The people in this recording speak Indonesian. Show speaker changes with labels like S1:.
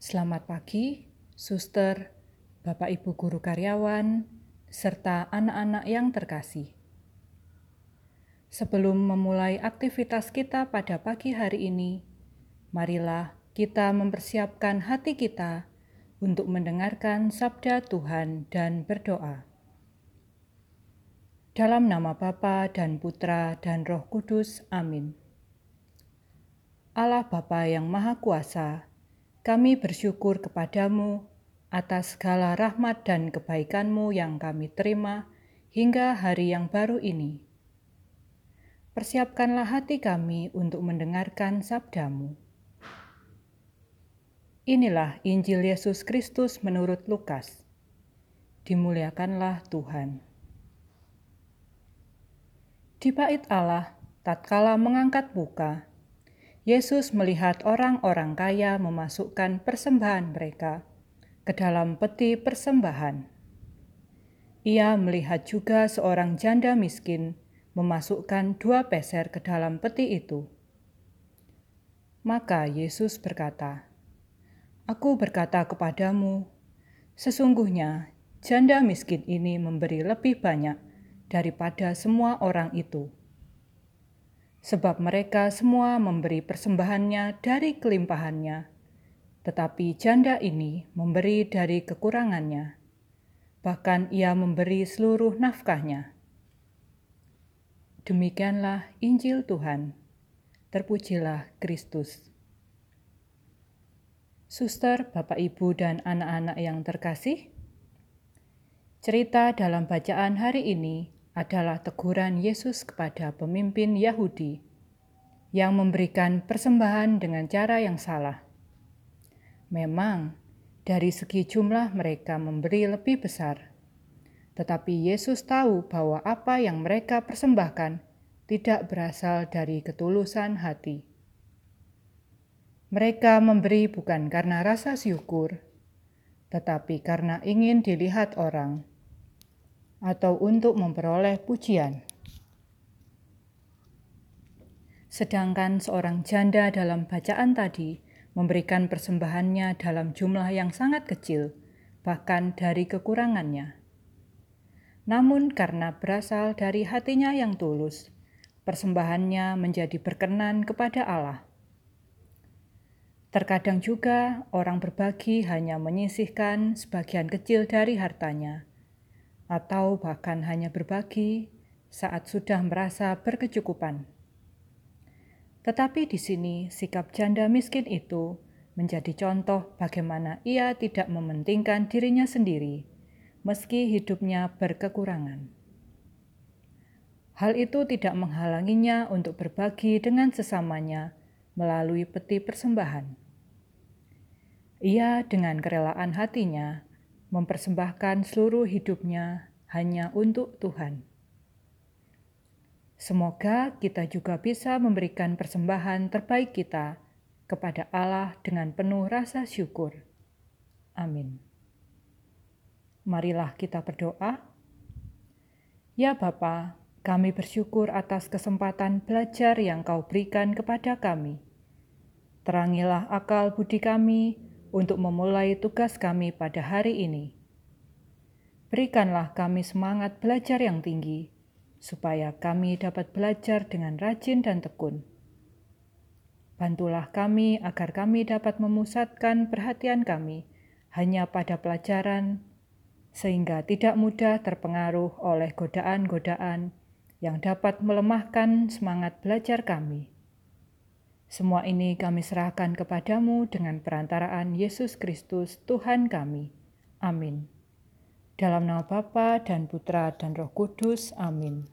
S1: Selamat pagi, suster, Bapak Ibu guru karyawan, serta anak-anak yang terkasih. Sebelum memulai aktivitas kita pada pagi hari ini, marilah kita mempersiapkan hati kita untuk mendengarkan sabda Tuhan dan berdoa. Dalam nama Bapa dan Putra dan Roh Kudus, amin. Allah Bapa yang Maha Kuasa, kami bersyukur kepadamu atas segala rahmat dan kebaikanmu yang kami terima hingga hari yang baru ini. Persiapkanlah hati kami untuk mendengarkan sabdamu. Inilah Injil Yesus Kristus menurut Lukas. Dimuliakanlah Tuhan. Di bait Allah, tatkala mengangkat buka, Yesus melihat orang-orang kaya memasukkan persembahan mereka ke dalam peti persembahan. Ia melihat juga seorang janda miskin memasukkan dua peser ke dalam peti itu. Maka Yesus berkata, "Aku berkata kepadamu, sesungguhnya janda miskin ini memberi lebih banyak daripada semua orang itu." Sebab mereka semua memberi persembahannya dari kelimpahannya, tetapi janda ini memberi dari kekurangannya, bahkan ia memberi seluruh nafkahnya. Demikianlah Injil Tuhan. Terpujilah Kristus. Suster, Bapak, Ibu, dan anak-anak yang terkasih, cerita dalam bacaan hari ini adalah teguran Yesus kepada pemimpin Yahudi yang memberikan persembahan dengan cara yang salah. Memang, dari segi jumlah mereka memberi lebih besar, tetapi Yesus tahu bahwa apa yang mereka persembahkan tidak berasal dari ketulusan hati. Mereka memberi bukan karena rasa syukur, tetapi karena ingin dilihat orang atau untuk memperoleh pujian. Sedangkan seorang janda dalam bacaan tadi memberikan persembahannya dalam jumlah yang sangat kecil, bahkan dari kekurangannya. Namun karena berasal dari hatinya yang tulus, persembahannya menjadi berkenan kepada Allah. Terkadang juga orang berbagi hanya menyisihkan sebagian kecil dari hartanya, atau bahkan hanya berbagi saat sudah merasa berkecukupan. Tetapi di sini sikap janda miskin itu menjadi contoh bagaimana ia tidak mementingkan dirinya sendiri, meski hidupnya berkekurangan. Hal itu tidak menghalanginya untuk berbagi dengan sesamanya melalui peti persembahan. Ia dengan kerelaan hatinya mempersembahkan seluruh hidupnya hanya untuk Tuhan. Semoga kita juga bisa memberikan persembahan terbaik kita kepada Allah dengan penuh rasa syukur. Amin. Marilah kita berdoa. Ya Bapa, kami bersyukur atas kesempatan belajar yang Kau berikan kepada kami. Terangilah akal budi kami untuk memulai tugas kami pada hari ini. Berikanlah kami semangat belajar yang tinggi, supaya kami dapat belajar dengan rajin dan tekun. Bantulah kami agar kami dapat memusatkan perhatian kami hanya pada pelajaran, sehingga tidak mudah terpengaruh oleh godaan-godaan yang dapat melemahkan semangat belajar kami. Semua ini kami serahkan kepadamu dengan perantaraan Yesus Kristus, Tuhan kami. Amin. Dalam nama Bapa dan Putra dan Roh Kudus. Amin.